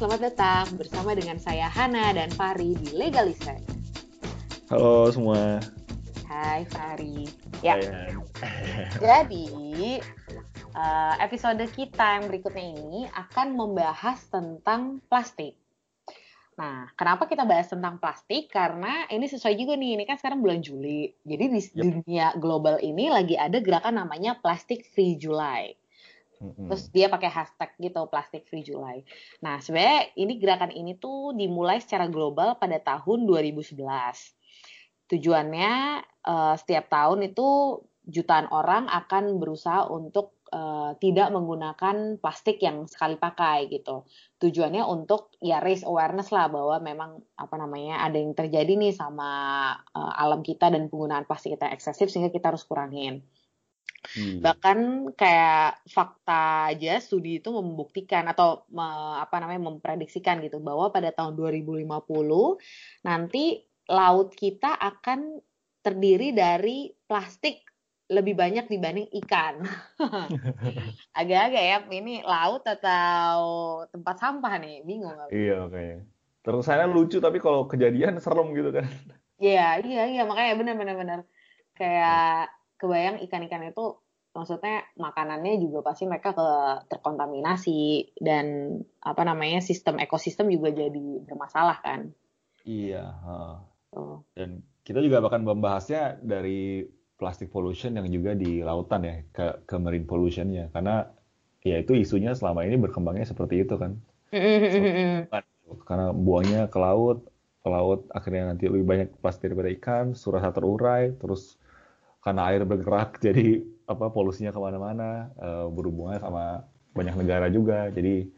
selamat datang bersama dengan saya Hana dan Fari di Legalisek. Halo semua. Hai Fari. Ya. Hai, Jadi uh, episode kita yang berikutnya ini akan membahas tentang plastik. Nah, kenapa kita bahas tentang plastik? Karena ini sesuai juga nih, ini kan sekarang bulan Juli. Jadi di Yep. dunia global ini lagi ada gerakan namanya Plastic Free July. Mm-mm. Terus dia pakai hashtag gitu Plastic Free July. Nah, sebenarnya ini gerakan ini tuh dimulai secara global pada tahun 2011. Tujuannya eh, setiap tahun itu jutaan orang akan berusaha untuk eh, tidak menggunakan plastik yang sekali pakai gitu. Tujuannya untuk ya raise awareness lah bahwa memang apa namanya ada yang terjadi nih sama eh, alam kita dan penggunaan plastik kita eksesif sehingga kita harus kurangin. Iya. Bahkan kayak fakta aja studi itu membuktikan atau me- apa namanya memprediksikan gitu bahwa pada tahun 2050 nanti laut kita akan terdiri dari plastik lebih banyak dibanding ikan. Agak-agak ya ini laut atau tempat sampah nih, bingung aku. Iya oke. Terus saya lucu tapi kalau kejadian serem gitu kan. Iya, iya, iya, makanya benar-benar benar. Kayak kebayang ikan-ikan itu maksudnya makanannya juga pasti mereka ke terkontaminasi dan apa namanya sistem ekosistem juga jadi bermasalah kan. Iya. Tuh. Dan kita juga bahkan membahasnya dari plastic pollution yang juga di lautan ya ke ke marine pollutionnya karena ya itu isunya selama ini berkembangnya seperti itu kan. Karena buangnya ke laut, ke laut akhirnya nanti lebih banyak plastik daripada ikan, surasa terurai, terus karena air bergerak jadi apa polusinya ke mana-mana, eh, berhubungan sama banyak negara juga. Jadi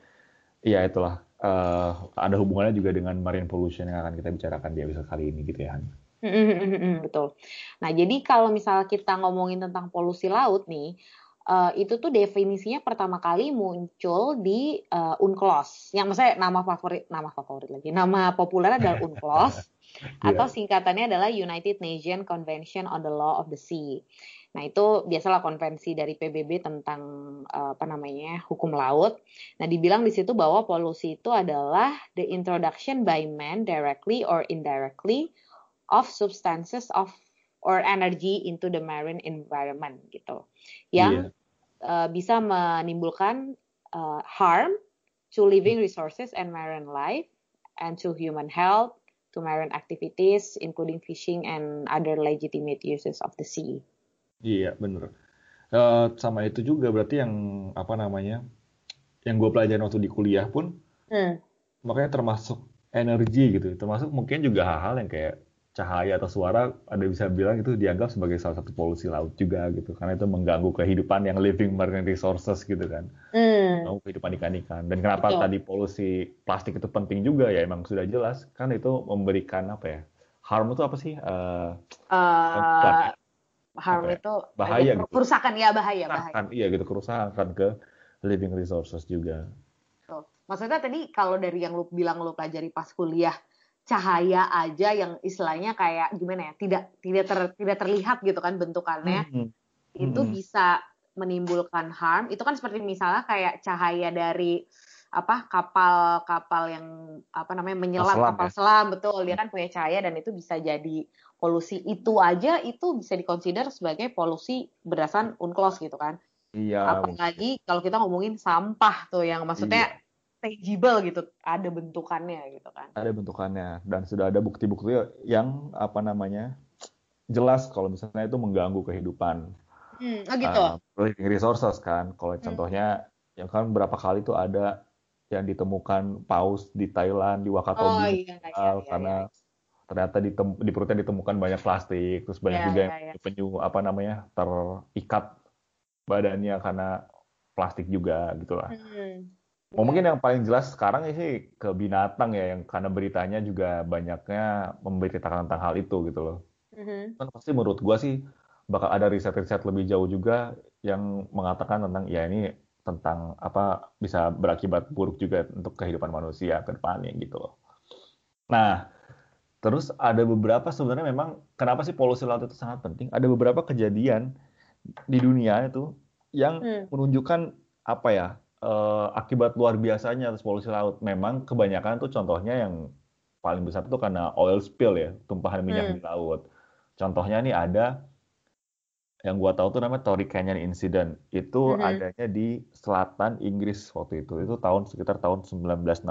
ya itulah eh, ada hubungannya juga dengan marine pollution yang akan kita bicarakan di episode kali ini gitu ya Han. Betul. Nah, jadi kalau misalnya kita ngomongin tentang polusi laut nih, eh, itu tuh definisinya pertama kali muncul di eh, UNCLOS. Yang maksudnya nama favorit, nama favorit lagi, nama populer adalah UNCLOS atau singkatannya adalah United Nations Convention on the Law of the Sea. Nah, itu biasalah konvensi dari PBB tentang eh, apa namanya hukum laut. Nah, dibilang di situ bahwa polusi itu adalah the introduction by man directly or indirectly of substances of or energy into the marine environment gitu. Yang eh, bisa menimbulkan eh, harm to living resources and marine life and to human health, to marine activities including fishing and other legitimate uses of the sea. Iya, bener. Eh, sama itu juga berarti yang apa namanya, yang gue pelajarin waktu di kuliah pun, Hmm. makanya termasuk energi gitu, termasuk mungkin juga hal-hal yang kayak cahaya atau suara, ada bisa bilang itu dianggap sebagai salah satu polusi laut juga gitu, karena itu mengganggu kehidupan yang living marine resources gitu kan, Hmm. mengganggu kehidupan ikan-ikan. Dan kenapa Betul. tadi polusi plastik itu penting juga ya, emang sudah jelas, kan itu memberikan apa ya, harm itu apa sih? Eh, Eh, harm ya? itu Bahaya gitu. kerusakan ya bahaya bahaya. kerusakan, iya gitu, kerusakan ke living resources juga. Maksudnya tadi kalau dari yang lu bilang lu pelajari pas kuliah cahaya aja yang istilahnya kayak gimana ya tidak tidak ter, tidak terlihat gitu kan bentukannya Hmm. itu Mm-mm. bisa menimbulkan harm itu kan seperti misalnya kayak cahaya dari apa kapal-kapal yang apa namanya menyelam selam kapal ya? selam betul dia kan punya cahaya dan itu bisa jadi polusi itu aja itu bisa dikonsider sebagai polusi berdasarkan UNCLOS gitu kan Iya, apalagi kalau kita ngomongin sampah tuh yang maksudnya Iya. Tangible gitu ada bentukannya gitu kan ada bentukannya dan sudah ada bukti-bukti yang apa namanya jelas kalau misalnya itu mengganggu kehidupan hmm, oh gitu uh, living resources kan. Kalau Hmm. contohnya yang kan berapa kali tuh ada yang ditemukan paus di Thailand di oh Wakatobi iya iya, uh, iya, karena iya. ternyata di, di perutnya ditemukan banyak plastik, terus banyak Iya, juga iya, yang iya. penyu apa namanya terikat badannya karena plastik juga gitulah. Hmm, Oh, mungkin yang paling jelas sekarang sih ke binatang ya, yang karena beritanya juga banyaknya memberitakan tentang hal itu gitu loh. Mhm. Kan pasti menurut gua sih bakal ada riset-riset lebih jauh juga yang mengatakan tentang ya ini tentang apa bisa berakibat buruk juga untuk kehidupan manusia ke depannya gitu loh. Nah, terus ada beberapa sebenarnya memang kenapa sih polusi laut itu sangat penting? Ada beberapa kejadian di dunia itu yang Hmm. menunjukkan apa ya uh, akibat luar biasanya atas polusi laut. Memang kebanyakan tuh contohnya yang paling besar itu karena oil spill ya, tumpahan minyak hmm. di laut. Contohnya nih ada yang gua tahu tuh namanya Torrey Canyon Incident. Itu hmm. adanya di selatan Inggris waktu itu. Itu tahun sekitar tahun 1967.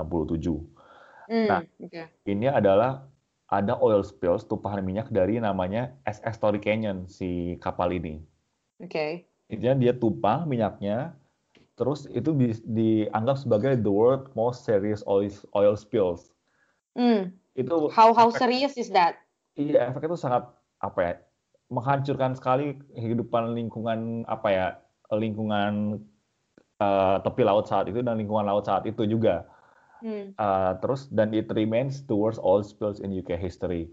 Hmm, nah, okay. ini adalah ada oil spills tumpahan minyak dari namanya SS Torrey Canyon si kapal ini. Oke. Okay. Intinya dia tumpah minyaknya, terus itu di, dianggap sebagai the world most serious oil, oil spills. Mm. Itu how how efek, serious is that? Iya, efeknya itu sangat apa ya? Menghancurkan sekali kehidupan lingkungan apa ya? Lingkungan uh, tepi laut saat itu dan lingkungan laut saat itu juga. Hmm. Uh, terus dan it remains the worst oil spills in UK history.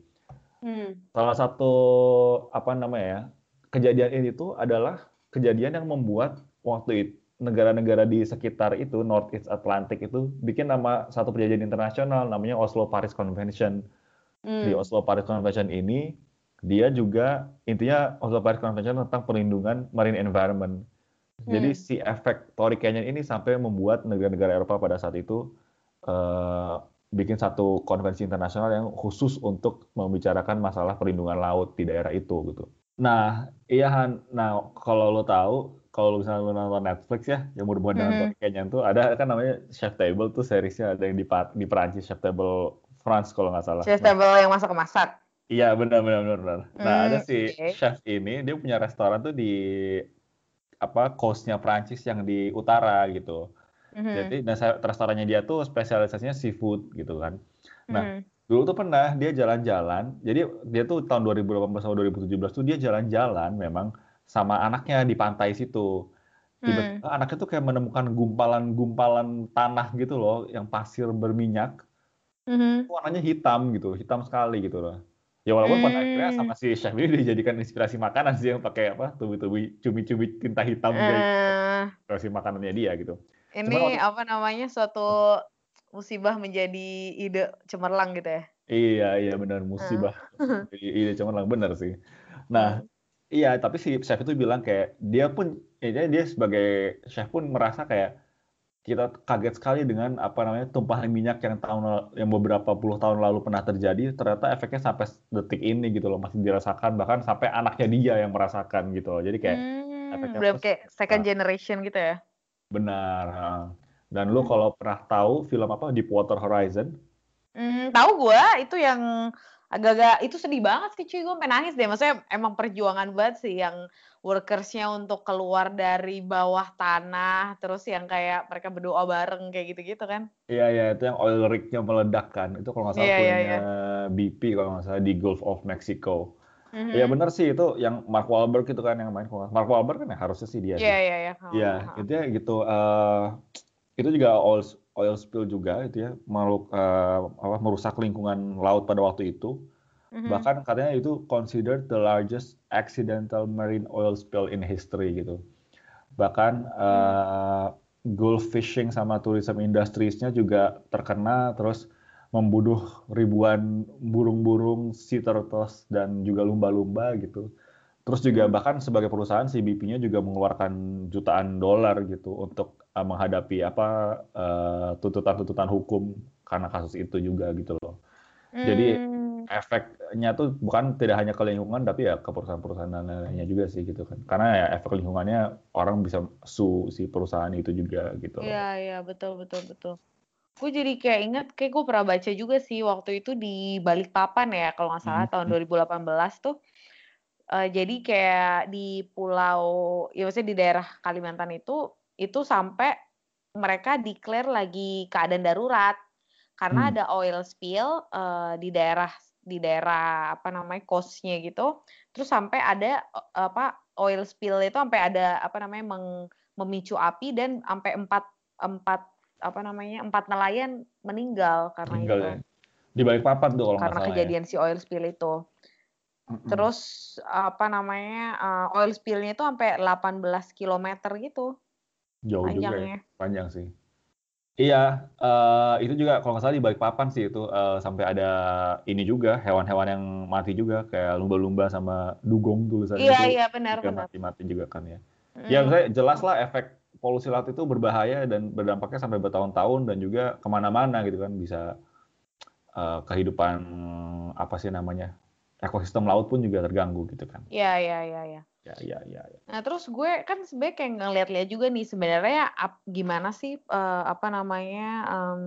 Hmm. Salah satu apa namanya ya kejadian ini tuh adalah kejadian yang membuat waktu itu negara-negara di sekitar itu North East Atlantic itu bikin nama satu perjanjian internasional namanya Oslo Paris Convention. Hmm. Di Oslo Paris Convention ini dia juga intinya Oslo Paris Convention tentang perlindungan marine environment. Jadi hmm. si efek Torrey Canyon ini sampai membuat negara-negara Eropa pada saat itu uh, bikin satu konvensi internasional yang khusus untuk membicarakan masalah perlindungan laut di daerah itu gitu. Nah, iya Han. Nah, kalau lo tahu, kalau misalnya lo nonton Netflix ya, yang berhubungan mm -hmm. dengan kayaknya tuh ada kan namanya Chef Table tuh seriesnya ada yang di di Perancis Chef Table France kalau nggak salah. Chef nah, Table yang masak-masak. Iya benar benar benar. benar. Nah mm, ada si okay. chef ini dia punya restoran tuh di apa coastnya Prancis yang di utara gitu. Mm-hmm. Jadi dan restorannya dia tuh spesialisasinya seafood gitu kan. Nah, mm-hmm. dulu tuh pernah dia jalan-jalan. Jadi dia tuh tahun 2018 atau 2017 tuh dia jalan-jalan memang sama anaknya di pantai situ. Tiba-tiba mm. anaknya tuh kayak menemukan gumpalan-gumpalan tanah gitu loh yang pasir berminyak. Mm-hmm. Warnanya hitam gitu, hitam sekali gitu loh. Ya walaupun mm. pada akhirnya sama si chef ini dijadikan inspirasi makanan sih yang pakai apa tubi-tubi cumi-cumi tinta hitam uh. gitu. Inspirasi makanannya dia gitu. Ini waktu... apa namanya suatu musibah menjadi ide cemerlang gitu ya? Iya iya benar musibah uh. ide cemerlang benar sih. Nah hmm. Iya tapi si chef itu bilang kayak dia pun ya dia sebagai chef pun merasa kayak kita kaget sekali dengan apa namanya tumpahan minyak yang tahun yang beberapa puluh tahun lalu pernah terjadi ternyata efeknya sampai detik ini gitu loh masih dirasakan bahkan sampai anaknya dia yang merasakan gitu loh jadi kayak hmm, efeknya kayak second generation gitu ya Benar. Dan lu kalau pernah tahu film apa Deepwater Horizon? Hmm, tahu gue itu yang agak-agak itu sedih banget sih cuy. Gue pengen nangis deh. Maksudnya emang perjuangan banget sih yang workersnya untuk keluar dari bawah tanah terus yang kayak mereka berdoa bareng kayak gitu-gitu kan. Iya iya. Itu yang oil rignya meledak kan. Itu kalau nggak salah yeah, iya, punya yeah, yeah. BP kalau nggak salah di Gulf of Mexico. Mm-hmm. Ya benar sih. Itu yang Mark Wahlberg itu kan yang main Mark Wahlberg kan ya? Harusnya sih dia. Iya iya iya. Iya, itu ya gitu uh, itu juga oil oil spill juga itu ya makhluk uh, apa merusak lingkungan laut pada waktu itu. Mm-hmm. Bahkan katanya itu considered the largest accidental marine oil spill in history gitu. Bahkan uh, Gulf fishing sama tourism industriesnya juga terkena terus membunuh ribuan burung-burung sea turtles dan juga lumba-lumba gitu. Terus juga bahkan sebagai perusahaan si BP-nya juga mengeluarkan jutaan dolar gitu untuk uh, menghadapi apa uh, tuntutan-tuntutan hukum karena kasus itu juga gitu loh. Hmm. Jadi efeknya tuh bukan tidak hanya ke lingkungan tapi ya ke perusahaan-perusahaan lainnya juga sih gitu kan. Karena ya efek lingkungannya orang bisa su si perusahaan itu juga gitu. Iya iya betul betul betul. Gue jadi kayak inget, kayak gue pernah baca juga sih waktu itu di Balikpapan ya, kalau nggak salah hmm. tahun 2018 tuh. Uh, jadi kayak di pulau, ya maksudnya di daerah Kalimantan itu, itu sampai mereka declare lagi keadaan darurat karena hmm. ada oil spill uh, di daerah di daerah apa namanya coastnya gitu terus sampai ada apa oil spill itu sampai ada apa namanya meng, memicu api dan sampai empat empat apa namanya empat nelayan meninggal karena meninggal, itu. Ya. Di balik papan tuh kalau Karena ya. kejadian ya. si oil spill itu. Mm-hmm. Terus apa namanya uh, oil spillnya itu sampai 18 km gitu. Jauh panjangnya. juga ya. Panjang sih. Iya, uh, itu juga kalau nggak salah di balik papan sih itu uh, sampai ada ini juga hewan-hewan yang mati juga kayak lumba-lumba sama dugong tulisannya. Iya iya benar benar. Mati-mati juga kan ya. Mm. Ya saya jelas lah efek polusi laut itu berbahaya dan berdampaknya sampai bertahun-tahun dan juga ke mana-mana gitu kan bisa uh, kehidupan apa sih namanya ekosistem laut pun juga terganggu gitu kan. Iya iya iya. Ya. Ya, ya, ya, ya. Nah terus gue kan sebenarnya kayak ngeliat-liat juga nih sebenarnya ap, gimana sih uh, apa namanya um,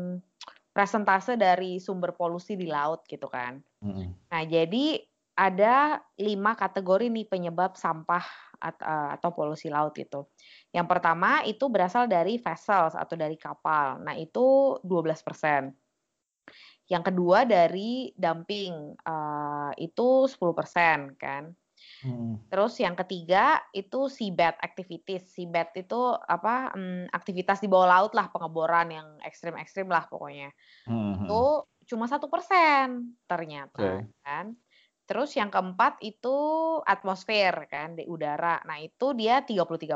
presentase dari sumber polusi di laut gitu kan. Mm -hmm. Nah jadi ada lima kategori nih penyebab sampah eh, atau polusi laut itu. Yang pertama itu berasal dari vessels atau dari kapal. Nah, itu 12%. Yang kedua dari dumping, uh, itu 10% kan. Hmm. Terus yang ketiga itu seabed activities. Seabed itu apa? Um, aktivitas di bawah laut lah, pengeboran yang ekstrim-ekstrim lah pokoknya. Hmm. Itu cuma satu persen ternyata okay. kan. Terus yang keempat itu atmosfer kan di udara. Nah, itu dia 33%.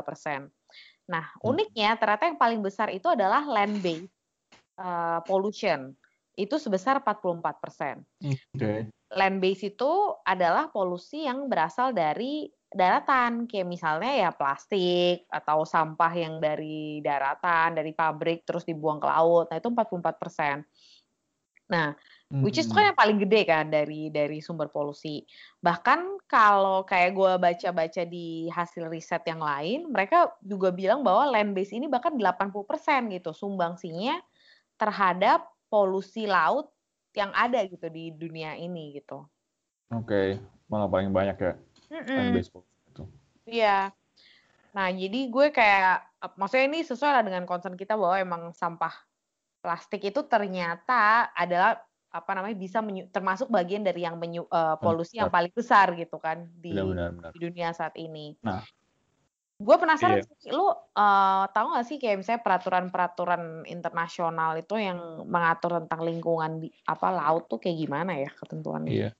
Nah, hmm. uniknya ternyata yang paling besar itu adalah land based uh, pollution. Itu sebesar 44%. Okay. Land based itu adalah polusi yang berasal dari daratan kayak misalnya ya plastik atau sampah yang dari daratan, dari pabrik terus dibuang ke laut. Nah, itu 44%. Nah, Which is itu kan yang paling gede kan dari dari sumber polusi. Bahkan kalau kayak gue baca-baca di hasil riset yang lain, mereka juga bilang bahwa land base ini bahkan 80% gitu sumbangsinya terhadap polusi laut yang ada gitu di dunia ini gitu. Oke, okay. malah paling banyak ya itu. Iya. Nah, jadi gue kayak maksudnya ini sesuai lah dengan concern kita bahwa emang sampah plastik itu ternyata adalah apa namanya bisa menyu, termasuk bagian dari yang menyu, uh, polusi yang paling besar gitu kan di, benar, benar. di dunia saat ini. Nah, gue penasaran iya. sih, lu uh, tahu gak sih kayak misalnya peraturan-peraturan internasional itu yang mengatur tentang lingkungan di apa laut tuh kayak gimana ya ketentuannya? Iya,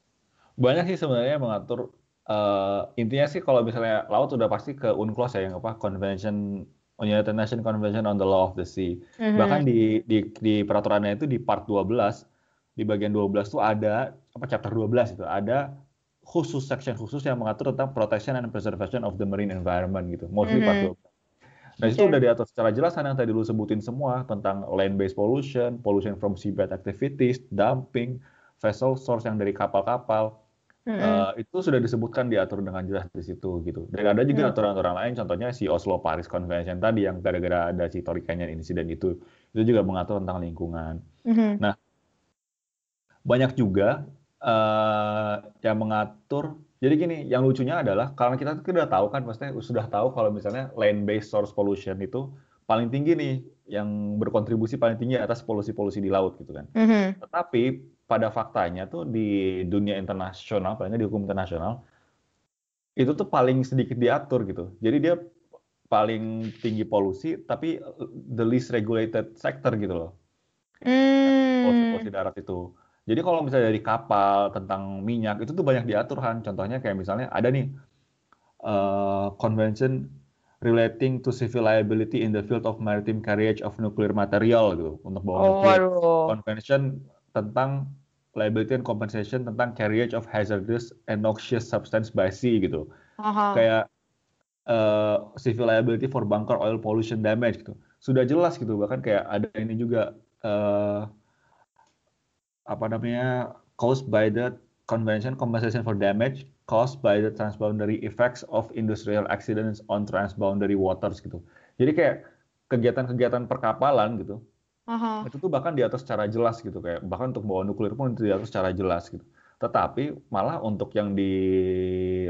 banyak sih sebenarnya mengatur. Uh, intinya sih kalau misalnya laut udah pasti ke UNCLOS ya yang apa Convention United Nations Convention on the Law of the Sea. Mm-hmm. Bahkan di, di di peraturannya itu di part 12 di bagian 12 tuh ada apa chapter 12 itu ada khusus section khusus yang mengatur tentang protection and preservation of the marine environment gitu. Mostly mm -hmm. part 12. Nah, itu udah diatur secara jelas kan yang tadi lu sebutin semua tentang land based pollution, pollution from seabed activities, dumping, vessel source yang dari kapal-kapal. Mm -hmm. uh, itu sudah disebutkan diatur dengan jelas di situ gitu. Dan ada juga aturan-aturan mm -hmm. lain, contohnya si Oslo Paris Convention tadi yang gara-gara ada si Tory Canyon insiden itu, itu juga mengatur tentang lingkungan. Mm -hmm. Nah, banyak juga uh, yang mengatur. Jadi gini, yang lucunya adalah karena kita sudah tahu kan, maksudnya sudah tahu kalau misalnya land based source pollution itu paling tinggi nih, yang berkontribusi paling tinggi atas polusi-polusi di laut gitu kan. Mm -hmm. Tetapi pada faktanya tuh di dunia internasional, palingnya di hukum internasional, itu tuh paling sedikit diatur gitu. Jadi dia paling tinggi polusi, tapi the least regulated sector gitu loh. Mm. Polusi-polusi darat itu. Jadi kalau misalnya dari kapal tentang minyak itu tuh banyak diatur kan. Contohnya kayak misalnya ada nih uh, convention relating to civil liability in the field of maritime carriage of nuclear material gitu untuk bawa oh, nuklir. Convention tentang liability and compensation tentang carriage of hazardous and noxious substance by sea gitu. Uh-huh. Kayak uh, civil liability for bunker oil pollution damage gitu. Sudah jelas gitu bahkan kayak ada ini juga uh, apa namanya caused by the convention compensation for damage caused by the transboundary effects of industrial accidents on transboundary waters gitu. Jadi kayak kegiatan-kegiatan perkapalan gitu. Uh-huh. Itu tuh bahkan diatur secara jelas gitu kayak bahkan untuk bawa nuklir pun itu diatur secara jelas gitu. Tetapi malah untuk yang di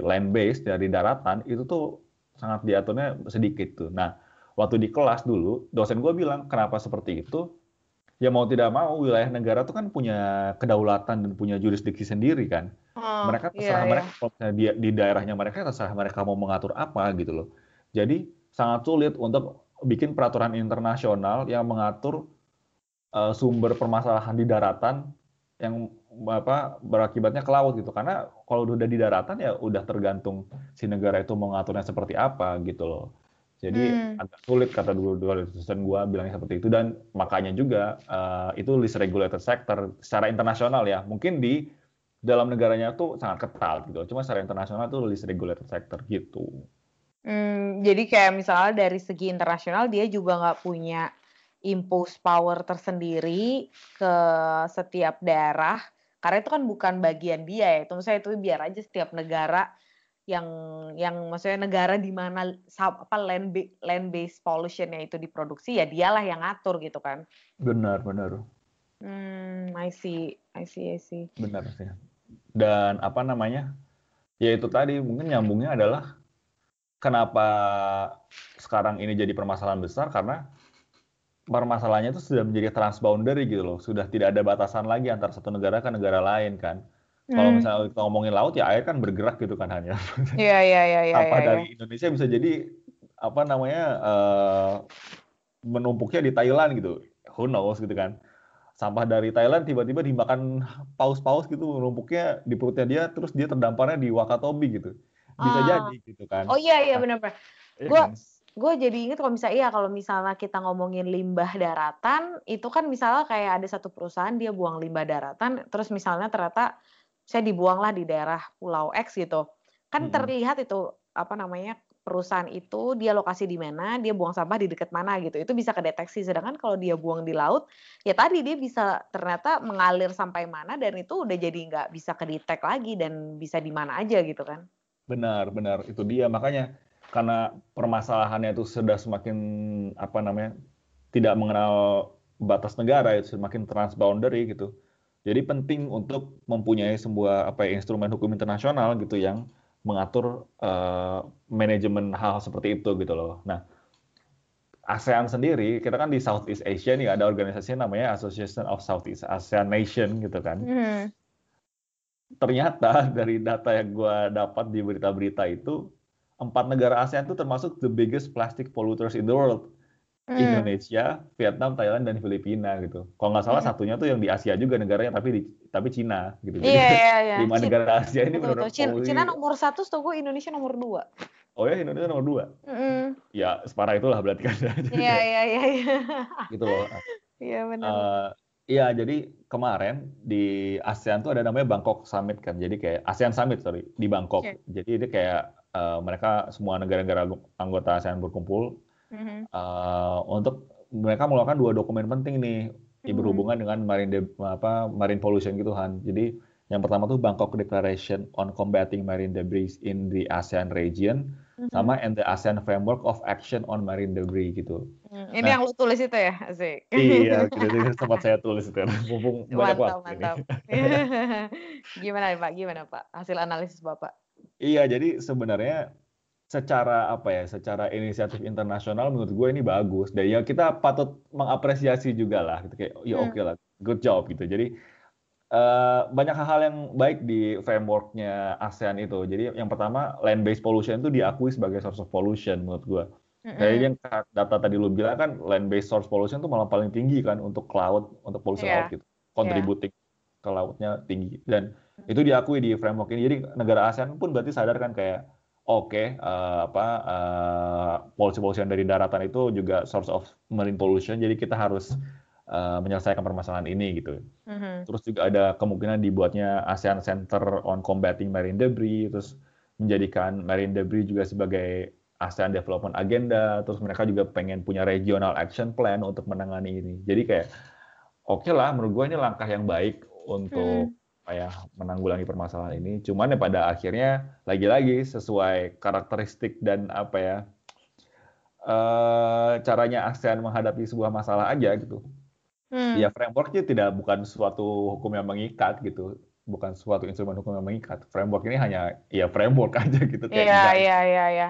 land base dari daratan itu tuh sangat diaturnya sedikit tuh. Nah, waktu di kelas dulu dosen gue bilang kenapa seperti itu? Ya mau tidak mau wilayah negara itu kan punya kedaulatan dan punya jurisdiksi sendiri kan. Oh, mereka iya, terserah iya, mereka iya. di, di daerahnya mereka terserah mereka mau mengatur apa gitu loh. Jadi sangat sulit untuk bikin peraturan internasional yang mengatur uh, sumber permasalahan di daratan yang apa berakibatnya ke laut gitu karena kalau udah di daratan ya udah tergantung si negara itu mengaturnya seperti apa gitu loh. Jadi hmm. agak sulit kata dulu dua dosen gue bilangnya seperti itu dan makanya juga uh, itu list regulated sector secara internasional ya mungkin di dalam negaranya tuh sangat ketat gitu. Cuma secara internasional tuh list regulated sector gitu. Hmm, jadi kayak misalnya dari segi internasional dia juga nggak punya impose power tersendiri ke setiap daerah karena itu kan bukan bagian dia ya. Itu misalnya itu biar aja setiap negara yang yang maksudnya negara di mana apa land land based pollutionnya itu diproduksi ya dialah yang ngatur gitu kan. Benar, benar. Hmm, I see, I see, I see. Benar sih. Dan apa namanya? Ya itu tadi mungkin nyambungnya adalah kenapa sekarang ini jadi permasalahan besar karena permasalahannya itu sudah menjadi transboundary gitu loh. Sudah tidak ada batasan lagi antara satu negara ke negara lain kan. Hmm. Kalau misalnya kita ngomongin laut ya air kan bergerak gitu kan hanya. Iya iya iya iya. Sampah ya, dari Indonesia bisa jadi apa namanya uh, menumpuknya di Thailand gitu. Who knows gitu kan. Sampah dari Thailand tiba-tiba dimakan paus-paus gitu menumpuknya di perutnya dia terus dia terdamparnya di Wakatobi gitu bisa ah. jadi gitu kan. Oh iya iya benar-benar. Iya gue kan? gue jadi inget kalau misalnya iya kalau misalnya kita ngomongin limbah daratan itu kan misalnya kayak ada satu perusahaan dia buang limbah daratan terus misalnya ternyata saya dibuang lah di daerah Pulau X gitu kan -hmm. terlihat itu apa namanya perusahaan itu dia lokasi di mana dia buang sampah di dekat mana gitu itu bisa kedeteksi sedangkan kalau dia buang di laut ya tadi dia bisa ternyata mengalir sampai mana dan itu udah jadi nggak bisa kedetek lagi dan bisa di mana aja gitu kan Benar, benar. Itu dia. Makanya karena permasalahannya itu sudah semakin apa namanya tidak mengenal batas negara itu semakin transboundary gitu. Jadi penting untuk mempunyai sebuah apa ya, instrumen hukum internasional gitu yang mengatur uh, manajemen hal, hal seperti itu gitu loh. Nah, ASEAN sendiri, kita kan di Southeast Asia nih ada organisasi namanya Association of Southeast Asian Nation gitu kan. Mm ternyata dari data yang gue dapat di berita-berita itu empat negara ASEAN itu termasuk the biggest plastic polluters in the world. Mm. Indonesia, Vietnam, Thailand, dan Filipina gitu. Kalau nggak salah mm. satunya tuh yang di Asia juga negaranya, tapi di tapi Cina gitu. Iya iya iya. Lima negara Asia ini benar Cina, Cina nomor satu, setahu Indonesia nomor dua. Oh ya Indonesia nomor dua. Mm. Ya separah itulah berarti kan. Iya iya iya. Gitu loh. Iya benar. Uh, Iya, jadi kemarin di ASEAN tuh ada namanya Bangkok Summit kan. Jadi kayak ASEAN Summit sorry di Bangkok. Okay. Jadi itu kayak uh, mereka semua negara-negara anggota ASEAN berkumpul mm-hmm. uh, untuk mereka mengeluarkan dua dokumen penting nih mm-hmm. berhubungan dengan marine de, apa marine pollution gitu kan. Jadi yang pertama tuh Bangkok Declaration on Combating Marine Debris in the ASEAN Region hmm sama and the ASEAN Framework of Action on Marine Debris gitu. Hmm, ini nah, yang lu tulis itu ya, Asik? Iya, gitu, gitu sempat saya tulis itu. Mumpung banyak mantap, waktu mantap. Gimana Pak? Gimana Pak? Hasil analisis Bapak? Iya, jadi sebenarnya secara apa ya, secara inisiatif internasional menurut gue ini bagus. Dan ya kita patut mengapresiasi juga lah, gitu kayak ya oke okay lah, good job gitu. Jadi Uh, banyak hal-hal yang baik di frameworknya ASEAN itu. Jadi yang pertama land based pollution itu diakui sebagai source of pollution menurut gue. Mm-hmm. Jadi yang data tadi lu bilang kan land based source pollution itu malah paling tinggi kan untuk laut, untuk polusi yeah. laut gitu. Contributing yeah. ke lautnya tinggi dan itu diakui di framework ini. Jadi negara ASEAN pun berarti sadar kan kayak oke okay, uh, eh, apa uh, polusi pollution dari daratan itu juga source of marine pollution. Jadi kita harus uh, menyelesaikan permasalahan ini gitu. Mm-hmm. Terus juga ada kemungkinan dibuatnya ASEAN Center on Combating Marine Debris, terus menjadikan marine debris juga sebagai ASEAN Development Agenda, terus mereka juga pengen punya regional action plan untuk menangani ini. Jadi kayak oke okay lah, menurut gue ini langkah yang baik untuk hmm. Ya menanggulangi permasalahan ini. Cuman ya pada akhirnya lagi-lagi sesuai karakteristik dan apa ya uh, caranya ASEAN menghadapi sebuah masalah aja gitu. Hmm. Ya frameworknya tidak bukan suatu hukum yang mengikat gitu, bukan suatu instrumen hukum yang mengikat. Framework ini hanya ya framework aja gitu. Iya iya iya iya.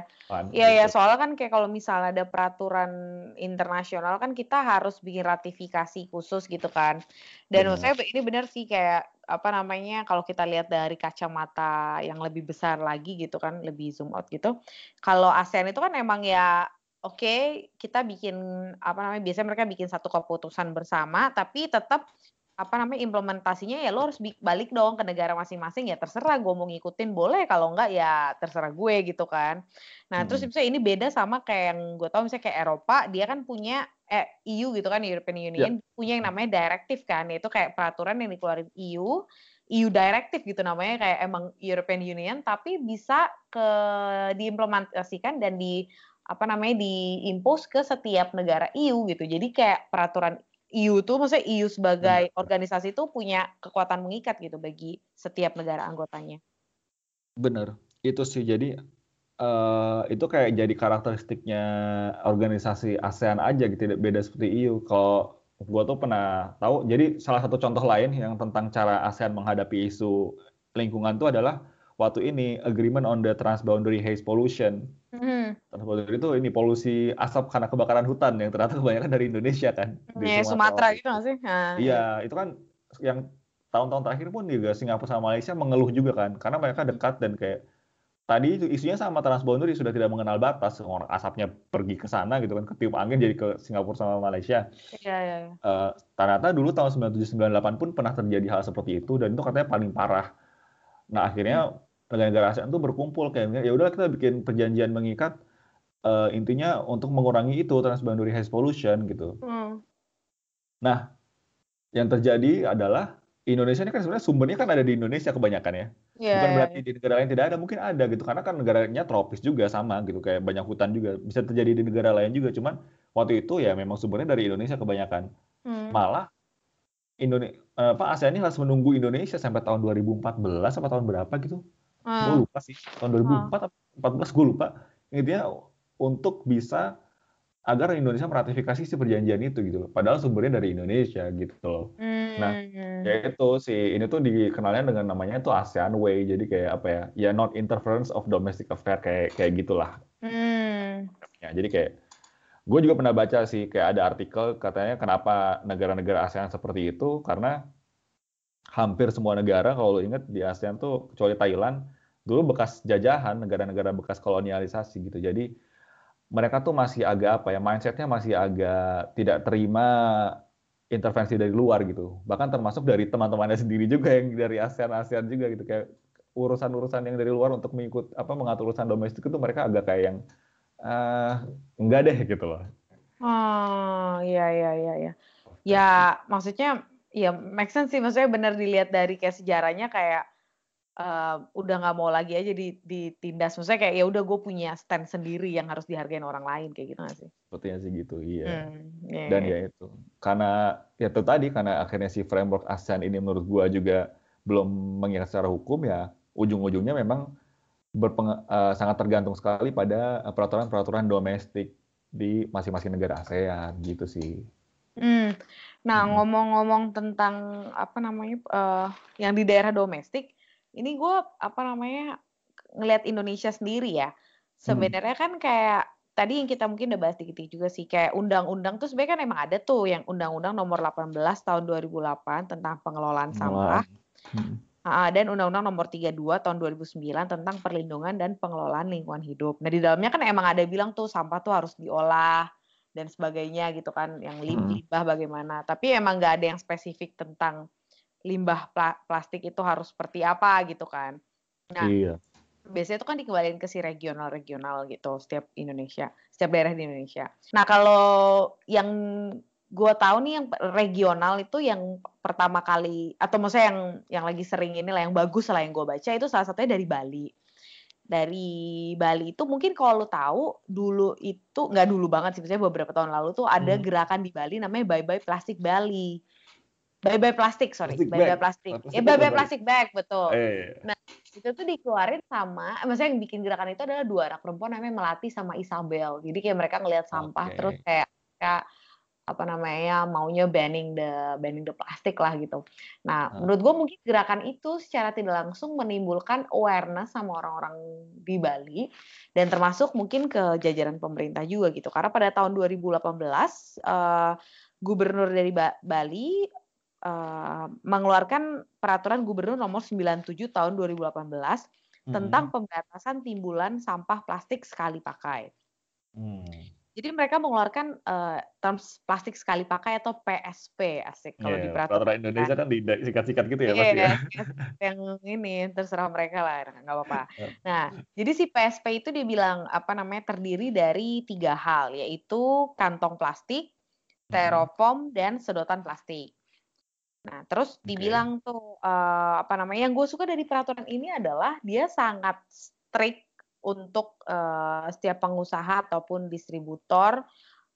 Iya iya soalnya kan kayak kalau misalnya ada peraturan internasional kan kita harus bikin ratifikasi khusus gitu kan. Dan menurut saya ini benar sih kayak apa namanya kalau kita lihat dari kacamata yang lebih besar lagi gitu kan lebih zoom out gitu. Kalau ASEAN itu kan emang ya oke okay, kita bikin apa namanya biasanya mereka bikin satu keputusan bersama tapi tetap apa namanya implementasinya ya lo harus balik dong ke negara masing-masing ya terserah gue mau ngikutin boleh kalau enggak ya terserah gue gitu kan nah hmm. terus misalnya ini beda sama kayak yang gue tau misalnya kayak Eropa dia kan punya eh, EU gitu kan European Union yeah. punya yang namanya directive kan yaitu kayak peraturan yang dikeluarin EU EU directive gitu namanya kayak emang European Union tapi bisa ke diimplementasikan dan di apa namanya diimpos ke setiap negara EU gitu. Jadi kayak peraturan EU tuh maksudnya EU sebagai Benar. organisasi itu punya kekuatan mengikat gitu bagi setiap negara anggotanya. Bener, itu sih jadi uh, itu kayak jadi karakteristiknya organisasi ASEAN aja gitu, tidak beda seperti EU. Kalau gue tuh pernah tahu, jadi salah satu contoh lain yang tentang cara ASEAN menghadapi isu lingkungan itu adalah waktu ini agreement on the transboundary haze pollution. Mm. Transboundary itu ini polusi asap karena kebakaran hutan yang ternyata kebanyakan dari Indonesia kan. Iya, Sumatera gitu nggak sih? Iya, itu kan yang tahun-tahun terakhir pun juga Singapura sama Malaysia mengeluh juga kan, karena mereka dekat dan kayak tadi itu isunya sama transboundary sudah tidak mengenal batas orang asapnya pergi ke sana gitu kan ketiup angin jadi ke Singapura sama Malaysia. Iya iya. Uh, ternyata dulu tahun 97 98 pun pernah terjadi hal seperti itu dan itu katanya paling parah. Nah akhirnya negara-negara ASEAN itu berkumpul kayak ya udah kita bikin perjanjian mengikat uh, intinya untuk mengurangi itu transboundary haze pollution gitu. Hmm. Nah yang terjadi adalah Indonesia ini kan sebenarnya sumbernya kan ada di Indonesia kebanyakan ya. Yeah. Bukan iya, berarti iya. di negara lain tidak ada, mungkin ada gitu. Karena kan negaranya tropis juga sama gitu, kayak banyak hutan juga. Bisa terjadi di negara lain juga, cuman waktu itu ya memang sumbernya dari Indonesia kebanyakan. Hmm. Malah Indonesia apa ASEAN ini harus menunggu Indonesia sampai tahun 2014 apa tahun berapa gitu. Hmm. Gue lupa sih. Tahun 2004 atau 14 gue lupa. Intinya untuk bisa agar Indonesia meratifikasi si perjanjian itu gitu loh. Padahal sumbernya dari Indonesia gitu loh. Hmm. Nah, ya itu sih ini tuh dikenalnya dengan namanya itu ASEAN Way. Jadi kayak apa ya? Ya not interference of domestic affair kayak kayak gitulah. Hmm. Ya, jadi kayak gue juga pernah baca sih kayak ada artikel katanya kenapa negara-negara ASEAN seperti itu karena hampir semua negara kalau ingat di ASEAN tuh kecuali Thailand dulu bekas jajahan negara-negara bekas kolonialisasi gitu. Jadi mereka tuh masih agak apa ya mindsetnya masih agak tidak terima intervensi dari luar gitu. Bahkan termasuk dari teman-temannya sendiri juga yang dari ASEAN ASEAN juga gitu. Kayak urusan-urusan yang dari luar untuk mengikut apa mengatur urusan domestik itu mereka agak kayak yang uh, enggak deh gitu loh. Oh iya iya iya ya ya maksudnya ya make sense sih. Maksudnya benar dilihat dari kayak sejarahnya kayak uh, udah nggak mau lagi aja ditindas. Maksudnya kayak ya udah gue punya stand sendiri yang harus dihargain orang lain kayak gitu gak sih? Sepertinya sih gitu, iya. Hmm, yeah. Dan ya itu karena ya itu tadi karena akhirnya si framework ASEAN ini menurut gue juga belum mengikat secara hukum ya ujung-ujungnya memang berpeng, uh, sangat tergantung sekali pada peraturan-peraturan domestik di masing-masing negara ASEAN gitu sih. Hmm. Nah, hmm. ngomong-ngomong tentang apa namanya uh, yang di daerah domestik, ini gue apa namanya ngelihat Indonesia sendiri ya. Sebenarnya hmm. kan kayak tadi yang kita mungkin udah bahas dikit juga sih kayak undang-undang tuh sebenarnya kan emang ada tuh yang undang-undang nomor 18 tahun 2008 tentang pengelolaan sampah. Hmm. dan undang-undang nomor 32 tahun 2009 tentang perlindungan dan pengelolaan lingkungan hidup. Nah, di dalamnya kan emang ada bilang tuh sampah tuh harus diolah dan sebagainya gitu kan, yang limbah bagaimana. Tapi emang nggak ada yang spesifik tentang limbah pla plastik itu harus seperti apa gitu kan. Nah, iya. biasanya itu kan dikembalikan ke si regional-regional gitu setiap Indonesia, setiap daerah di Indonesia. Nah, kalau yang gue tahu nih yang regional itu yang pertama kali atau maksudnya yang yang lagi sering ini lah yang bagus lah yang gue baca itu salah satunya dari Bali dari Bali itu mungkin kalau lo tahu dulu itu nggak dulu banget sih misalnya beberapa tahun lalu tuh ada hmm. gerakan di Bali namanya Bye Bye Plastik Bali bye bye plastik sorry plastic bye bye plastik ya bye bye plastik bag betul eh. nah itu tuh dikeluarin sama maksudnya yang bikin gerakan itu adalah dua anak perempuan namanya Melati sama Isabel jadi kayak mereka ngelihat sampah okay. terus kayak kayak apa namanya maunya banning the banning the plastik lah gitu. Nah, hmm. menurut gue mungkin gerakan itu secara tidak langsung menimbulkan awareness sama orang-orang di Bali dan termasuk mungkin ke jajaran pemerintah juga gitu. Karena pada tahun 2018 uh, gubernur dari ba Bali uh, mengeluarkan peraturan gubernur nomor 97 tahun 2018 hmm. tentang pembatasan timbulan sampah plastik sekali pakai. Hmm. Jadi mereka mengeluarkan uh, terms plastik sekali pakai atau PSP asik kalau yeah, di peraturan. Peraturan Indonesia kan sikat-sikat gitu ya yeah, pasti ya. Yang ini terserah mereka lah, nggak apa-apa. Nah, jadi si PSP itu dibilang apa namanya terdiri dari tiga hal, yaitu kantong plastik, styrofoam, dan sedotan plastik. Nah, terus dibilang okay. tuh uh, apa namanya? Yang gue suka dari peraturan ini adalah dia sangat strict untuk uh, setiap pengusaha ataupun distributor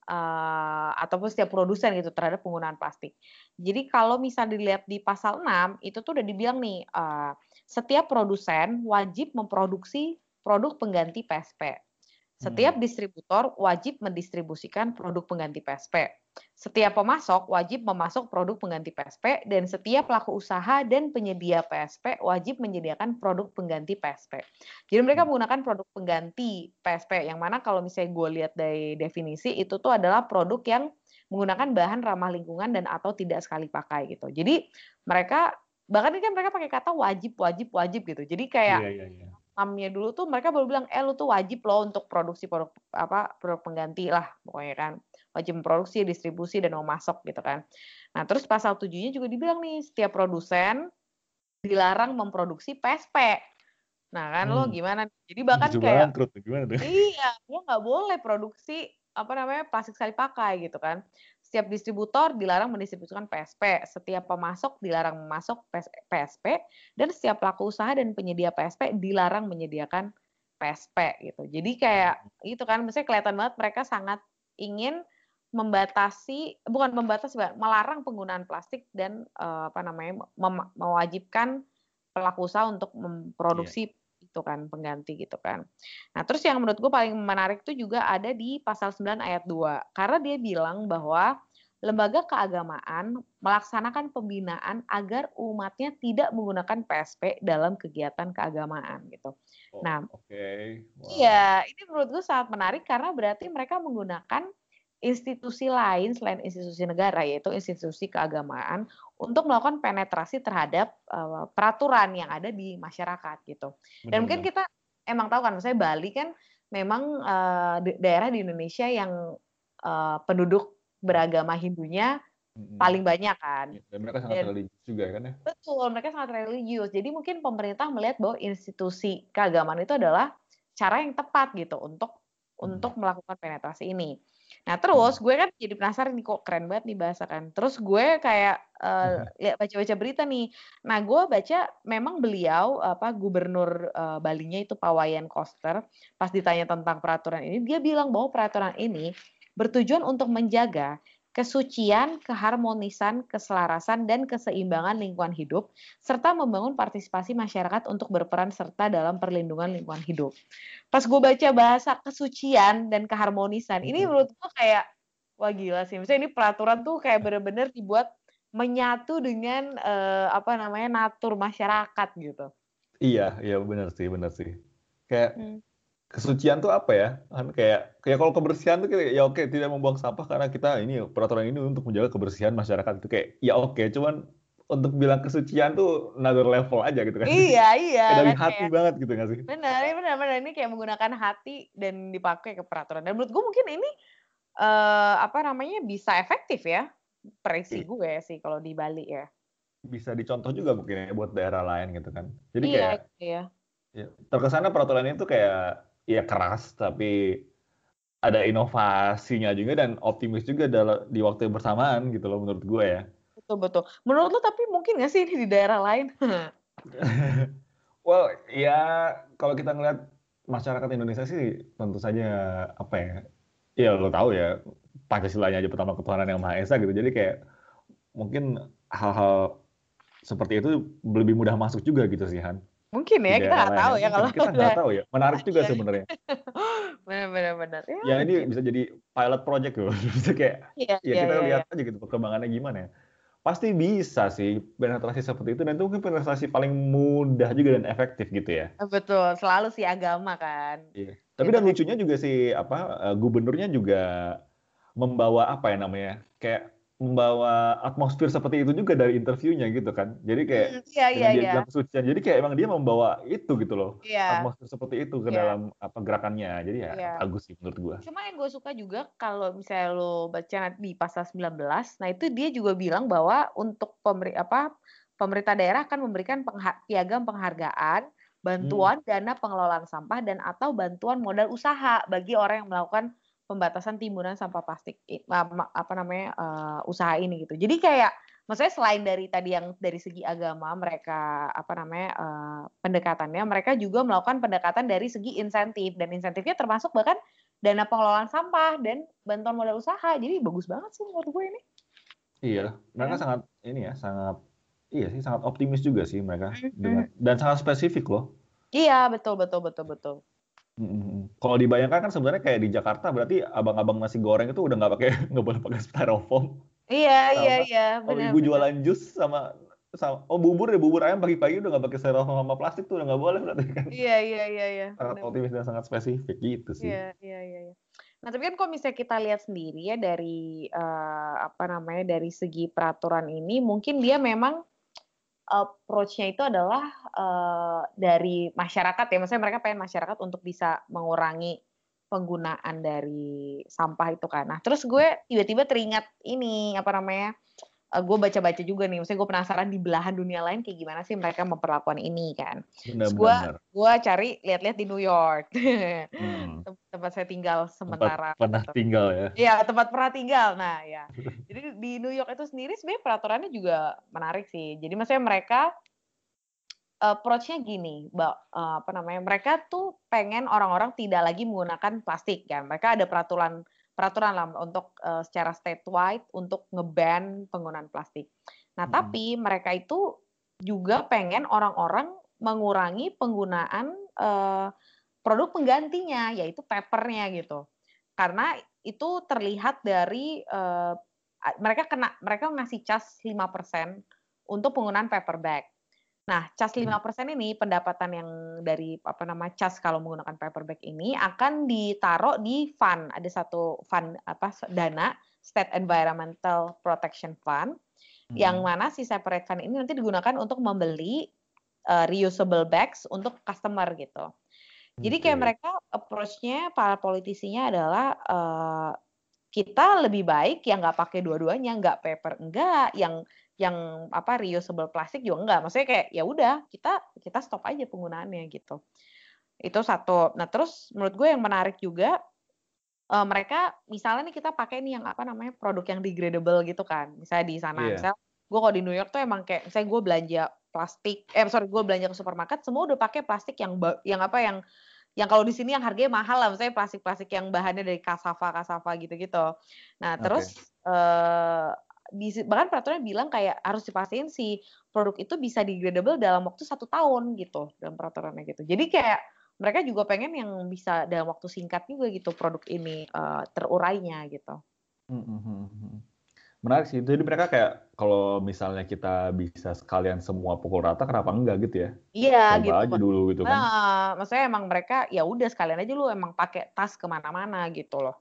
uh, ataupun setiap produsen gitu terhadap penggunaan plastik. Jadi kalau misal dilihat di pasal 6 itu tuh udah dibilang nih uh, setiap produsen wajib memproduksi produk pengganti PSP. Setiap hmm. distributor wajib mendistribusikan produk pengganti PSP. Setiap pemasok wajib memasok produk pengganti PSP dan setiap pelaku usaha dan penyedia PSP wajib menyediakan produk pengganti PSP. Jadi mereka menggunakan produk pengganti PSP yang mana kalau misalnya gue lihat dari definisi itu tuh adalah produk yang menggunakan bahan ramah lingkungan dan atau tidak sekali pakai gitu. Jadi mereka bahkan ini kan mereka pakai kata wajib wajib wajib gitu. Jadi kayak yeah, yeah, yeah mamnya dulu tuh mereka baru bilang eh lu tuh wajib loh untuk produksi produk apa produk pengganti lah pokoknya kan wajib memproduksi distribusi dan mau masuk gitu kan. Nah terus pasal tujuhnya juga dibilang nih setiap produsen dilarang memproduksi PSP nah kan hmm. lo gimana jadi bahkan kayak gimana tuh? iya lo nggak boleh produksi apa namanya plastik sekali pakai gitu kan. Setiap distributor dilarang mendistribusikan PSP, setiap pemasok dilarang memasok PSP, dan setiap pelaku usaha dan penyedia PSP dilarang menyediakan PSP gitu. Jadi kayak itu kan, misalnya kelihatan banget mereka sangat ingin membatasi, bukan membatasi, melarang penggunaan plastik dan uh, apa namanya mewajibkan pelaku usaha untuk memproduksi yeah itu kan pengganti gitu kan. Nah, terus yang menurut gue paling menarik itu juga ada di pasal 9 ayat 2. Karena dia bilang bahwa lembaga keagamaan melaksanakan pembinaan agar umatnya tidak menggunakan PSP dalam kegiatan keagamaan gitu. Oh, nah, oke. Okay. Wow. Iya, ini menurut gue sangat menarik karena berarti mereka menggunakan institusi lain selain institusi negara yaitu institusi keagamaan untuk melakukan penetrasi terhadap uh, peraturan yang ada di masyarakat gitu. Dan Benar. mungkin kita emang tahu kan, misalnya Bali kan memang uh, daerah di Indonesia yang uh, penduduk beragama Hindunya hmm. paling banyak kan. Iya, dan mereka sangat Dan, religius juga kan ya. Betul, mereka sangat religius. Jadi mungkin pemerintah melihat bahwa institusi keagamaan itu adalah cara yang tepat gitu untuk hmm. untuk melakukan penetrasi ini. Nah terus gue kan jadi penasaran nih kok keren banget nih bahasa kan. Terus gue kayak uh, lihat baca-baca berita nih. Nah gue baca memang beliau apa gubernur uh, Balinya itu Pak Wayan Koster pas ditanya tentang peraturan ini dia bilang bahwa peraturan ini bertujuan untuk menjaga kesucian, keharmonisan, keselarasan, dan keseimbangan lingkungan hidup, serta membangun partisipasi masyarakat untuk berperan serta dalam perlindungan lingkungan hidup. Pas gue baca bahasa kesucian dan keharmonisan, ini menurut gue kayak, wah gila sih. Misalnya ini peraturan tuh kayak bener-bener dibuat menyatu dengan uh, apa namanya natur masyarakat gitu. Iya, iya benar sih, benar sih. Kayak hmm kesucian tuh apa ya? Kan kayak kayak kalau kebersihan tuh kayak ya oke tidak membuang sampah karena kita ini peraturan ini untuk menjaga kebersihan masyarakat itu kayak ya oke cuman untuk bilang kesucian tuh another level aja gitu kan. Iya, iya. kayak dari kan hati kayak, banget gitu gak sih? Benar, benar, benar. Ini kayak menggunakan hati dan dipakai ke peraturan. Dan menurut gue mungkin ini uh, apa namanya bisa efektif ya. Prediksi gue sih kalau di Bali ya. Bisa dicontoh juga mungkin ya buat daerah lain gitu kan. Jadi iya, kayak iya. Ya, terkesannya peraturan itu kayak ya keras tapi ada inovasinya juga dan optimis juga dalam di waktu yang bersamaan gitu loh menurut gue ya. Betul betul. Menurut lo tapi mungkin nggak sih ini di daerah lain? well ya kalau kita ngeliat masyarakat Indonesia sih tentu saja apa ya ya lo tahu ya Pancasilanya aja pertama ketuhanan yang Maha Esa gitu jadi kayak mungkin hal-hal seperti itu lebih mudah masuk juga gitu sih Han. Mungkin ya, kita nggak tahu ya kalau kita nggak tahu ya. Menarik juga sebenarnya. Benar-benar benar. Ya, ya ini bisa jadi pilot project loh. bisa kayak ya, ya, ya kita ya, lihat ya. aja gitu perkembangannya gimana ya. Pasti bisa sih penetrasi seperti itu dan itu mungkin penetrasi paling mudah juga dan efektif gitu ya. Betul, selalu sih agama kan. Iya. Tapi dan lucunya juga sih apa eh, gubernurnya juga membawa apa ya namanya? Kayak membawa atmosfer seperti itu juga dari interviewnya gitu kan. Jadi kayak mm, iya, iya, dia iya. bilang kesucian. Jadi kayak emang dia membawa itu gitu loh. Iya. Atmosfer seperti itu ke iya. dalam apa gerakannya. Jadi ya iya. bagus sih menurut gua. Cuma yang gue suka juga kalau misalnya lo baca di pasal 19, nah itu dia juga bilang bahwa untuk pemberi apa pemerintah daerah akan memberikan pengha piagam penghargaan, bantuan hmm. dana pengelolaan sampah dan atau bantuan modal usaha bagi orang yang melakukan pembatasan timbunan sampah plastik apa namanya uh, usaha ini gitu. Jadi kayak maksudnya selain dari tadi yang dari segi agama mereka apa namanya uh, pendekatannya, mereka juga melakukan pendekatan dari segi insentif dan insentifnya termasuk bahkan dana pengelolaan sampah dan bantuan modal usaha. Jadi bagus banget sih menurut gue ini. Iya, mereka ya. sangat ini ya, sangat iya sih sangat optimis juga sih mereka mm-hmm. dengan dan sangat spesifik loh. Iya, betul betul betul betul. Kalau dibayangkan kan sebenarnya kayak di Jakarta berarti abang-abang nasi goreng itu udah nggak pakai nggak boleh pakai styrofoam. Iya sama, iya iya. Kalau ibu jualan jus sama sama oh bubur ya bubur ayam pagi-pagi udah nggak pakai styrofoam sama plastik tuh udah nggak boleh berarti kan. Iya iya iya iya. Sangat optimis dan sangat spesifik gitu sih. Iya iya iya. iya. Nah, tapi kan kalau misalnya kita lihat sendiri ya dari uh, apa namanya dari segi peraturan ini, mungkin dia memang approach-nya itu adalah uh, dari masyarakat ya, maksudnya mereka pengen masyarakat untuk bisa mengurangi penggunaan dari sampah itu kan. Nah, terus gue tiba-tiba teringat ini apa namanya uh, eh, gue baca-baca juga nih, maksudnya gue penasaran di belahan dunia lain kayak gimana sih mereka memperlakukan ini kan. Gue gue cari lihat-lihat di New York, hmm. tempat saya tinggal sementara. Tempat pernah tinggal ya? Iya tempat pernah tinggal. Nah ya, jadi di New York itu sendiri sebenarnya peraturannya juga menarik sih. Jadi maksudnya mereka approach-nya gini, mbak, uh, apa namanya? Mereka tuh pengen orang-orang tidak lagi menggunakan plastik kan. Mereka ada peraturan peraturan lah untuk uh, secara statewide untuk ngeban penggunaan plastik. Nah, hmm. tapi mereka itu juga pengen orang-orang mengurangi penggunaan uh, produk penggantinya, yaitu papernya gitu. Karena itu terlihat dari uh, mereka kena mereka ngasih cas 5% untuk penggunaan paper bag. Nah, cas 5% hmm. ini pendapatan yang dari apa nama cas kalau menggunakan paper bag ini akan ditaruh di fund. Ada satu fund apa dana State Environmental Protection Fund hmm. yang mana si separate fund ini nanti digunakan untuk membeli uh, reusable bags untuk customer gitu. Jadi kayak mereka approach-nya para politisinya adalah uh, kita lebih baik yang nggak pakai dua-duanya, nggak paper enggak, yang yang apa reusable plastik juga enggak. Maksudnya kayak ya udah kita kita stop aja penggunaannya gitu. Itu satu. Nah terus menurut gue yang menarik juga uh, mereka misalnya nih kita pakai nih yang apa namanya produk yang degradable gitu kan. Misalnya di sana, yeah. misal gue kalau di New York tuh emang kayak misalnya gue belanja plastik, eh sorry gue belanja ke supermarket semua udah pakai plastik yang yang apa yang yang kalau di sini yang harganya mahal lah, misalnya plastik-plastik yang bahannya dari kasava kasava gitu-gitu. Nah terus okay. uh, bahkan peraturannya bilang kayak harus dipastiin si produk itu bisa degradable dalam waktu satu tahun gitu dalam peraturannya gitu. Jadi kayak mereka juga pengen yang bisa dalam waktu singkat juga gitu produk ini uh, terurainya gitu. Hmm, hmm, hmm, Menarik sih. Jadi mereka kayak kalau misalnya kita bisa sekalian semua pukul rata, kenapa enggak gitu ya? Iya Coba gitu. aja dulu gitu kan. Nah, maksudnya emang mereka ya udah sekalian aja lu emang pakai tas ke mana-mana gitu loh.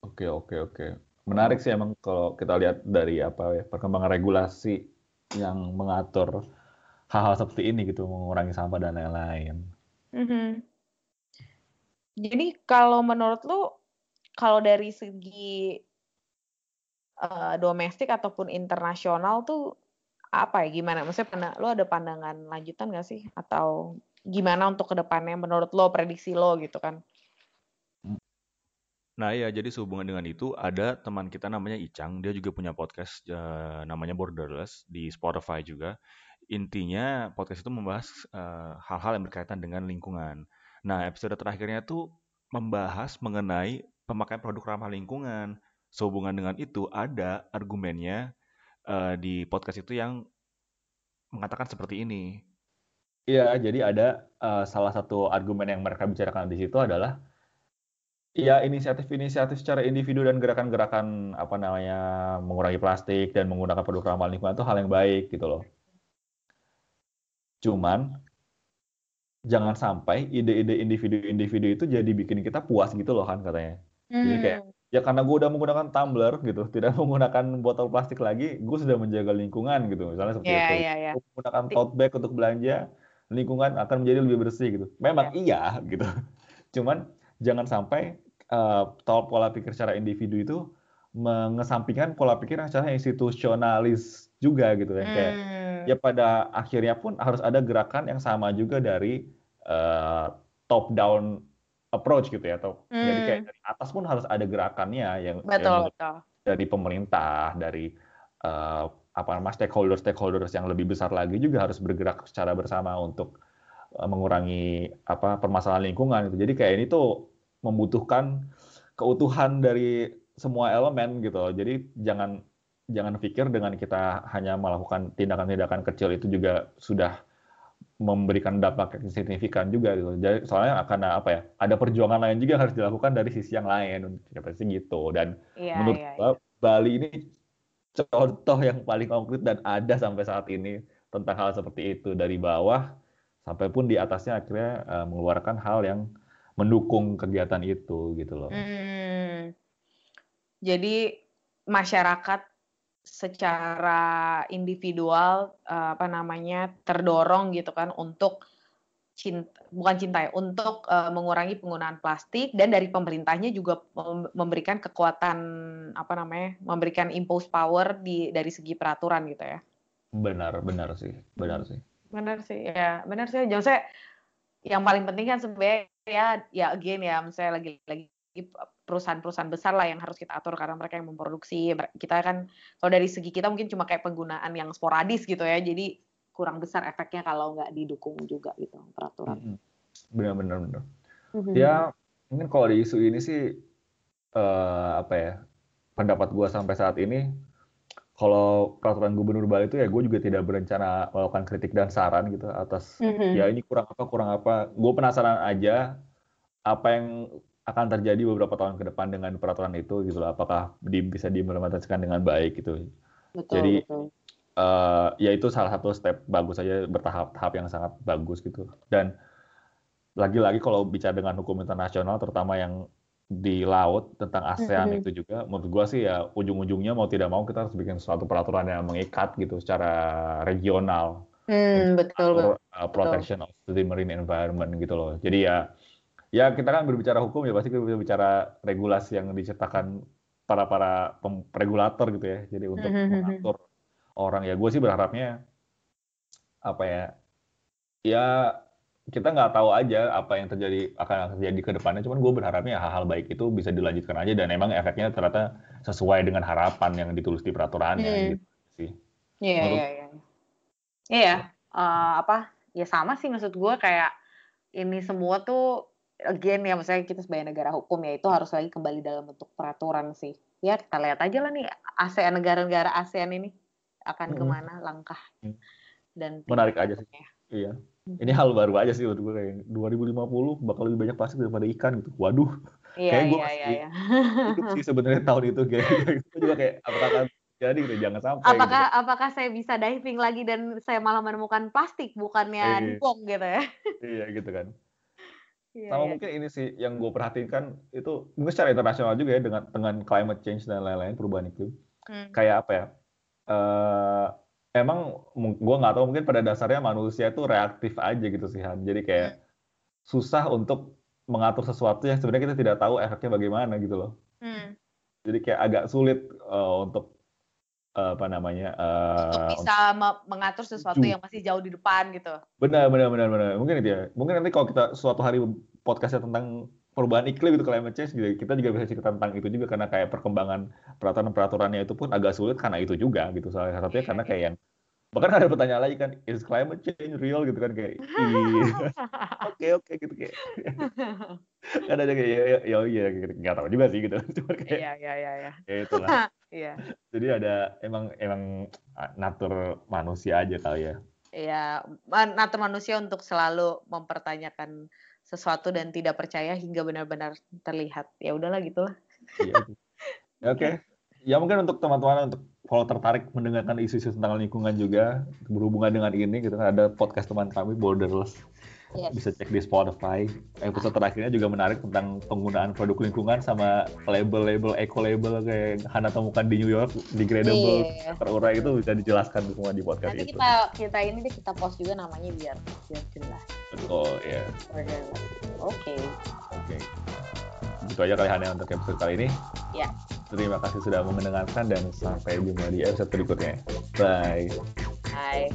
Oke oke oke menarik sih emang kalau kita lihat dari apa ya perkembangan regulasi yang mengatur hal-hal seperti ini gitu mengurangi sampah dan lain-lain. Mm-hmm. Jadi kalau menurut lu kalau dari segi uh, domestik ataupun internasional tuh apa ya gimana? Maksudnya pernah lu ada pandangan lanjutan gak sih atau gimana untuk ke depannya menurut lo prediksi lo gitu kan? Nah ya, jadi sehubungan dengan itu ada teman kita namanya Icang, dia juga punya podcast uh, namanya Borderless di Spotify juga. Intinya podcast itu membahas uh, hal-hal yang berkaitan dengan lingkungan. Nah episode terakhirnya tuh membahas mengenai pemakaian produk ramah lingkungan. Sehubungan dengan itu ada argumennya uh, di podcast itu yang mengatakan seperti ini. Iya, jadi ada uh, salah satu argumen yang mereka bicarakan di situ adalah Iya, inisiatif-inisiatif secara individu dan gerakan-gerakan apa namanya mengurangi plastik dan menggunakan produk ramah lingkungan itu hal yang baik gitu loh. Cuman jangan sampai ide-ide individu-individu itu jadi bikin kita puas gitu loh kan katanya. Hmm. Jadi kayak hmm. ya karena gue udah menggunakan tumbler gitu, tidak menggunakan botol plastik lagi, gue sudah menjaga lingkungan gitu. Misalnya seperti yeah, itu. Yeah, yeah. menggunakan tote bag untuk belanja, lingkungan akan menjadi lebih bersih gitu. Memang yeah. iya gitu. Cuman jangan sampai uh, pola pikir secara individu itu mengesampingkan pola pikir yang secara institusionalis juga gitu kan hmm. kayak ya pada akhirnya pun harus ada gerakan yang sama juga dari uh, top down approach gitu ya atau hmm. jadi kayak dari atas pun harus ada gerakannya yang, betul, yang betul. dari pemerintah dari uh, apa namanya stakeholders stakeholders yang lebih besar lagi juga harus bergerak secara bersama untuk uh, mengurangi apa permasalahan lingkungan gitu. Jadi kayak ini tuh membutuhkan keutuhan dari semua elemen gitu. Jadi jangan jangan pikir dengan kita hanya melakukan tindakan-tindakan kecil itu juga sudah memberikan dampak yang signifikan juga gitu. Jadi soalnya akan apa ya? Ada perjuangan lain juga harus dilakukan dari sisi yang lain untuk sih gitu. Dan iya, menurut iya, iya. Bali ini contoh yang paling konkret dan ada sampai saat ini tentang hal seperti itu dari bawah sampai pun di atasnya akhirnya uh, mengeluarkan hal yang mendukung kegiatan itu gitu loh. Hmm. Jadi masyarakat secara individual uh, apa namanya terdorong gitu kan untuk cinta bukan cinta ya untuk uh, mengurangi penggunaan plastik dan dari pemerintahnya juga memberikan kekuatan apa namanya memberikan impulse power di dari segi peraturan gitu ya benar benar sih benar sih benar sih ya benar sih jangan saya yang paling penting kan sebenarnya ya ya again ya misalnya lagi lagi perusahaan-perusahaan besar lah yang harus kita atur karena mereka yang memproduksi. Kita kan kalau dari segi kita mungkin cuma kayak penggunaan yang sporadis gitu ya. Jadi kurang besar efeknya kalau nggak didukung juga gitu peraturan. Benar-benar benar. Mm-hmm. Ya mungkin kalau di isu ini sih uh, apa ya pendapat gue sampai saat ini kalau peraturan gubernur Bali itu ya gue juga tidak berencana melakukan kritik dan saran gitu atas mm-hmm. ya ini kurang apa kurang apa gue penasaran aja apa yang akan terjadi beberapa tahun ke depan dengan peraturan itu gitu loh. Apakah di, bisa diimplementasikan dengan baik gitu. Betul, Jadi betul. Uh, ya itu salah satu step bagus saja bertahap-tahap yang sangat bagus gitu. Dan lagi-lagi kalau bicara dengan hukum internasional terutama yang di laut tentang ASEAN mm -hmm. itu juga menurut gua sih ya ujung-ujungnya mau tidak mau kita harus bikin suatu peraturan yang mengikat gitu secara regional. Hmm, betul, betul. Uh, protection betul. of the marine environment gitu loh. Jadi ya ya kita kan berbicara hukum ya pasti kita berbicara regulasi yang diciptakan para para regulator gitu ya. Jadi untuk mm-hmm. mengatur orang ya gue sih berharapnya apa ya ya kita nggak tahu aja apa yang terjadi akan terjadi ke depannya cuman gue berharapnya hal-hal baik itu bisa dilanjutkan aja dan emang efeknya ternyata sesuai dengan harapan yang ditulis di peraturannya hmm. gitu sih iya iya iya iya uh, apa ya sama sih maksud gue kayak ini semua tuh again ya misalnya kita sebagai negara hukum ya itu harus lagi kembali dalam bentuk peraturan sih ya kita lihat aja lah nih ASEAN negara-negara ASEAN ini akan hmm. ke mana langkah hmm. dan menarik aja sih ya. iya. Ini hal baru aja sih menurut gue kayak 2050 bakal lebih banyak plastik daripada ikan gitu waduh iya, kayak gue iya, masih iya, hidup sih sebenarnya tahun itu kayak gue juga kayak apakah jadi gitu jangan sampai apakah gitu. apakah saya bisa diving lagi dan saya malah menemukan plastik bukannya iya. gitu ya iya gitu kan Yeah, Sama yeah. mungkin ini sih yang gue perhatikan itu mungkin secara internasional juga ya dengan dengan climate change dan lain-lain perubahan iklim. Hmm. Kayak apa ya? Uh, emang gue nggak tahu mungkin pada dasarnya manusia itu reaktif aja gitu sih Han. Jadi kayak hmm. susah untuk mengatur sesuatu yang sebenarnya kita tidak tahu efeknya bagaimana gitu loh. Hmm. Jadi kayak agak sulit uh, untuk apa namanya uh, untuk bisa untuk, mengatur sesuatu yang masih jauh di depan gitu. Benar benar benar benar. Mungkin itu ya. Mungkin nanti kalau kita suatu hari podcastnya tentang perubahan iklim itu climate change gitu, kita juga bisa cerita tentang itu juga karena kayak perkembangan peraturan-peraturannya itu pun agak sulit karena itu juga gitu. Salah satunya karena kayak yang bahkan ada pertanyaan lagi kan is climate change real? gitu kan kayak oke oke gitu kayak. Kan ada kayak ya ya ya nggak tahu juga sih gitu. Cuma kayak iya iya iya ya. ya itulah. Iya. Jadi ada emang emang natur manusia aja kali ya. Iya, natur manusia untuk selalu mempertanyakan sesuatu dan tidak percaya hingga benar-benar terlihat. Ya udahlah gitulah. Iya. Oke. Okay. Ya mungkin untuk teman-teman untuk kalau tertarik mendengarkan isu-isu tentang lingkungan juga berhubungan dengan ini gitu ada podcast teman kami Borderless yes. bisa cek di Spotify episode terakhirnya juga menarik tentang penggunaan produk lingkungan sama label-label eco label kayak Hana temukan di New York degradable yeah. terurai itu bisa dijelaskan semua di podcast Nanti itu kita kita ini deh kita post juga namanya biar biar jelas betul ya oke oke itu aja kali Hana untuk episode kali ini ya Terima kasih sudah mendengarkan dan sampai jumpa di episode berikutnya. Bye. Bye.